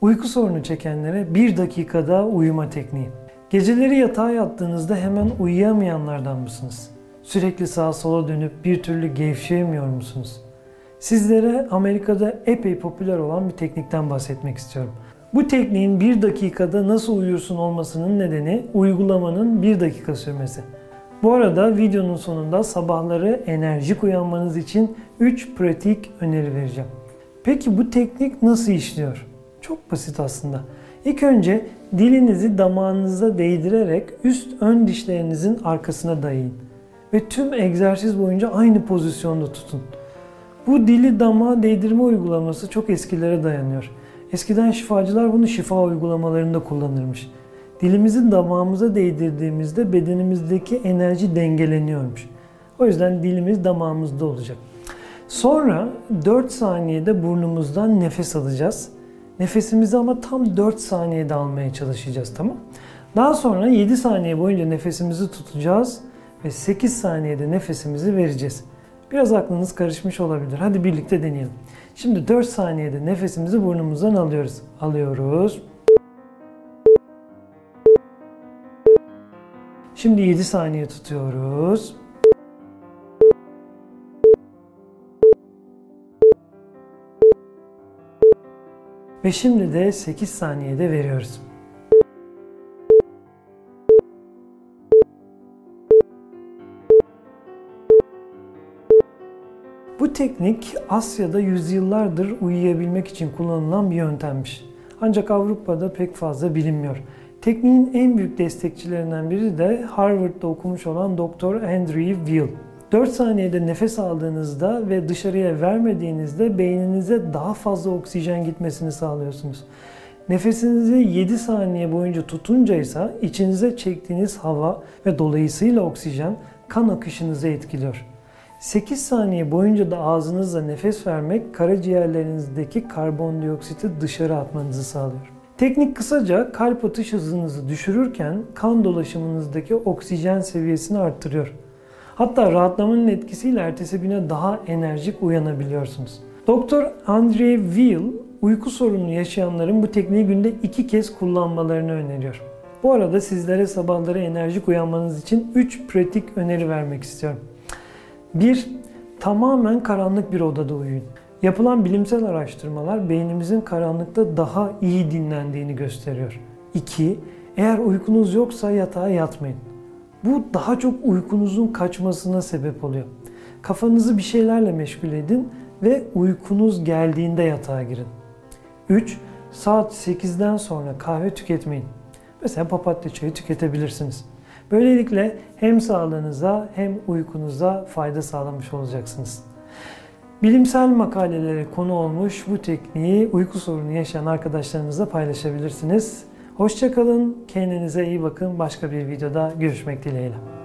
Uyku sorunu çekenlere bir dakikada uyuma tekniği. Geceleri yatağa yattığınızda hemen uyuyamayanlardan mısınız? Sürekli sağa sola dönüp bir türlü gevşeyemiyor musunuz? Sizlere Amerika'da epey popüler olan bir teknikten bahsetmek istiyorum. Bu tekniğin bir dakikada nasıl uyursun olmasının nedeni uygulamanın bir dakika sürmesi. Bu arada videonun sonunda sabahları enerjik uyanmanız için 3 pratik öneri vereceğim. Peki bu teknik nasıl işliyor? Çok basit aslında. İlk önce dilinizi damağınıza değdirerek üst ön dişlerinizin arkasına dayayın. Ve tüm egzersiz boyunca aynı pozisyonda tutun. Bu dili damağa değdirme uygulaması çok eskilere dayanıyor. Eskiden şifacılar bunu şifa uygulamalarında kullanırmış. Dilimizi damağımıza değdirdiğimizde bedenimizdeki enerji dengeleniyormuş. O yüzden dilimiz damağımızda olacak. Sonra 4 saniyede burnumuzdan nefes alacağız. Nefesimizi ama tam 4 saniyede almaya çalışacağız tamam Daha sonra 7 saniye boyunca nefesimizi tutacağız ve 8 saniyede nefesimizi vereceğiz. Biraz aklınız karışmış olabilir. Hadi birlikte deneyelim. Şimdi 4 saniyede nefesimizi burnumuzdan alıyoruz. Alıyoruz. Şimdi 7 saniye tutuyoruz. Ve şimdi de 8 saniyede veriyoruz. Bu teknik Asya'da yüzyıllardır uyuyabilmek için kullanılan bir yöntemmiş. Ancak Avrupa'da pek fazla bilinmiyor. Tekniğin en büyük destekçilerinden biri de Harvard'da okumuş olan Dr. Andrew Weil. 4 saniyede nefes aldığınızda ve dışarıya vermediğinizde beyninize daha fazla oksijen gitmesini sağlıyorsunuz. Nefesinizi 7 saniye boyunca tutunca ise içinize çektiğiniz hava ve dolayısıyla oksijen kan akışınızı etkiliyor. 8 saniye boyunca da ağzınızla nefes vermek karaciğerlerinizdeki karbondioksiti dışarı atmanızı sağlıyor. Teknik kısaca kalp atış hızınızı düşürürken kan dolaşımınızdaki oksijen seviyesini arttırıyor. Hatta rahatlamanın etkisiyle ertesi güne daha enerjik uyanabiliyorsunuz. Doktor Andre Weil uyku sorunu yaşayanların bu tekniği günde iki kez kullanmalarını öneriyor. Bu arada sizlere sabahları enerjik uyanmanız için 3 pratik öneri vermek istiyorum. 1. Tamamen karanlık bir odada uyuyun. Yapılan bilimsel araştırmalar beynimizin karanlıkta daha iyi dinlendiğini gösteriyor. 2. Eğer uykunuz yoksa yatağa yatmayın. Bu daha çok uykunuzun kaçmasına sebep oluyor. Kafanızı bir şeylerle meşgul edin ve uykunuz geldiğinde yatağa girin. 3. Saat 8'den sonra kahve tüketmeyin. Mesela papatya çayı tüketebilirsiniz. Böylelikle hem sağlığınıza hem uykunuza fayda sağlamış olacaksınız. Bilimsel makalelere konu olmuş bu tekniği uyku sorunu yaşayan arkadaşlarınızla paylaşabilirsiniz. Hoşçakalın, kendinize iyi bakın. Başka bir videoda görüşmek dileğiyle.